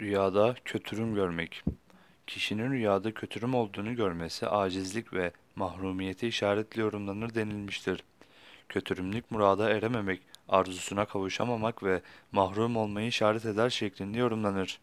Rüyada kötürüm görmek. Kişinin rüyada kötürüm olduğunu görmesi acizlik ve mahrumiyete işaretli yorumlanır denilmiştir. Kötürümlük murada erememek, arzusuna kavuşamamak ve mahrum olmayı işaret eder şeklinde yorumlanır.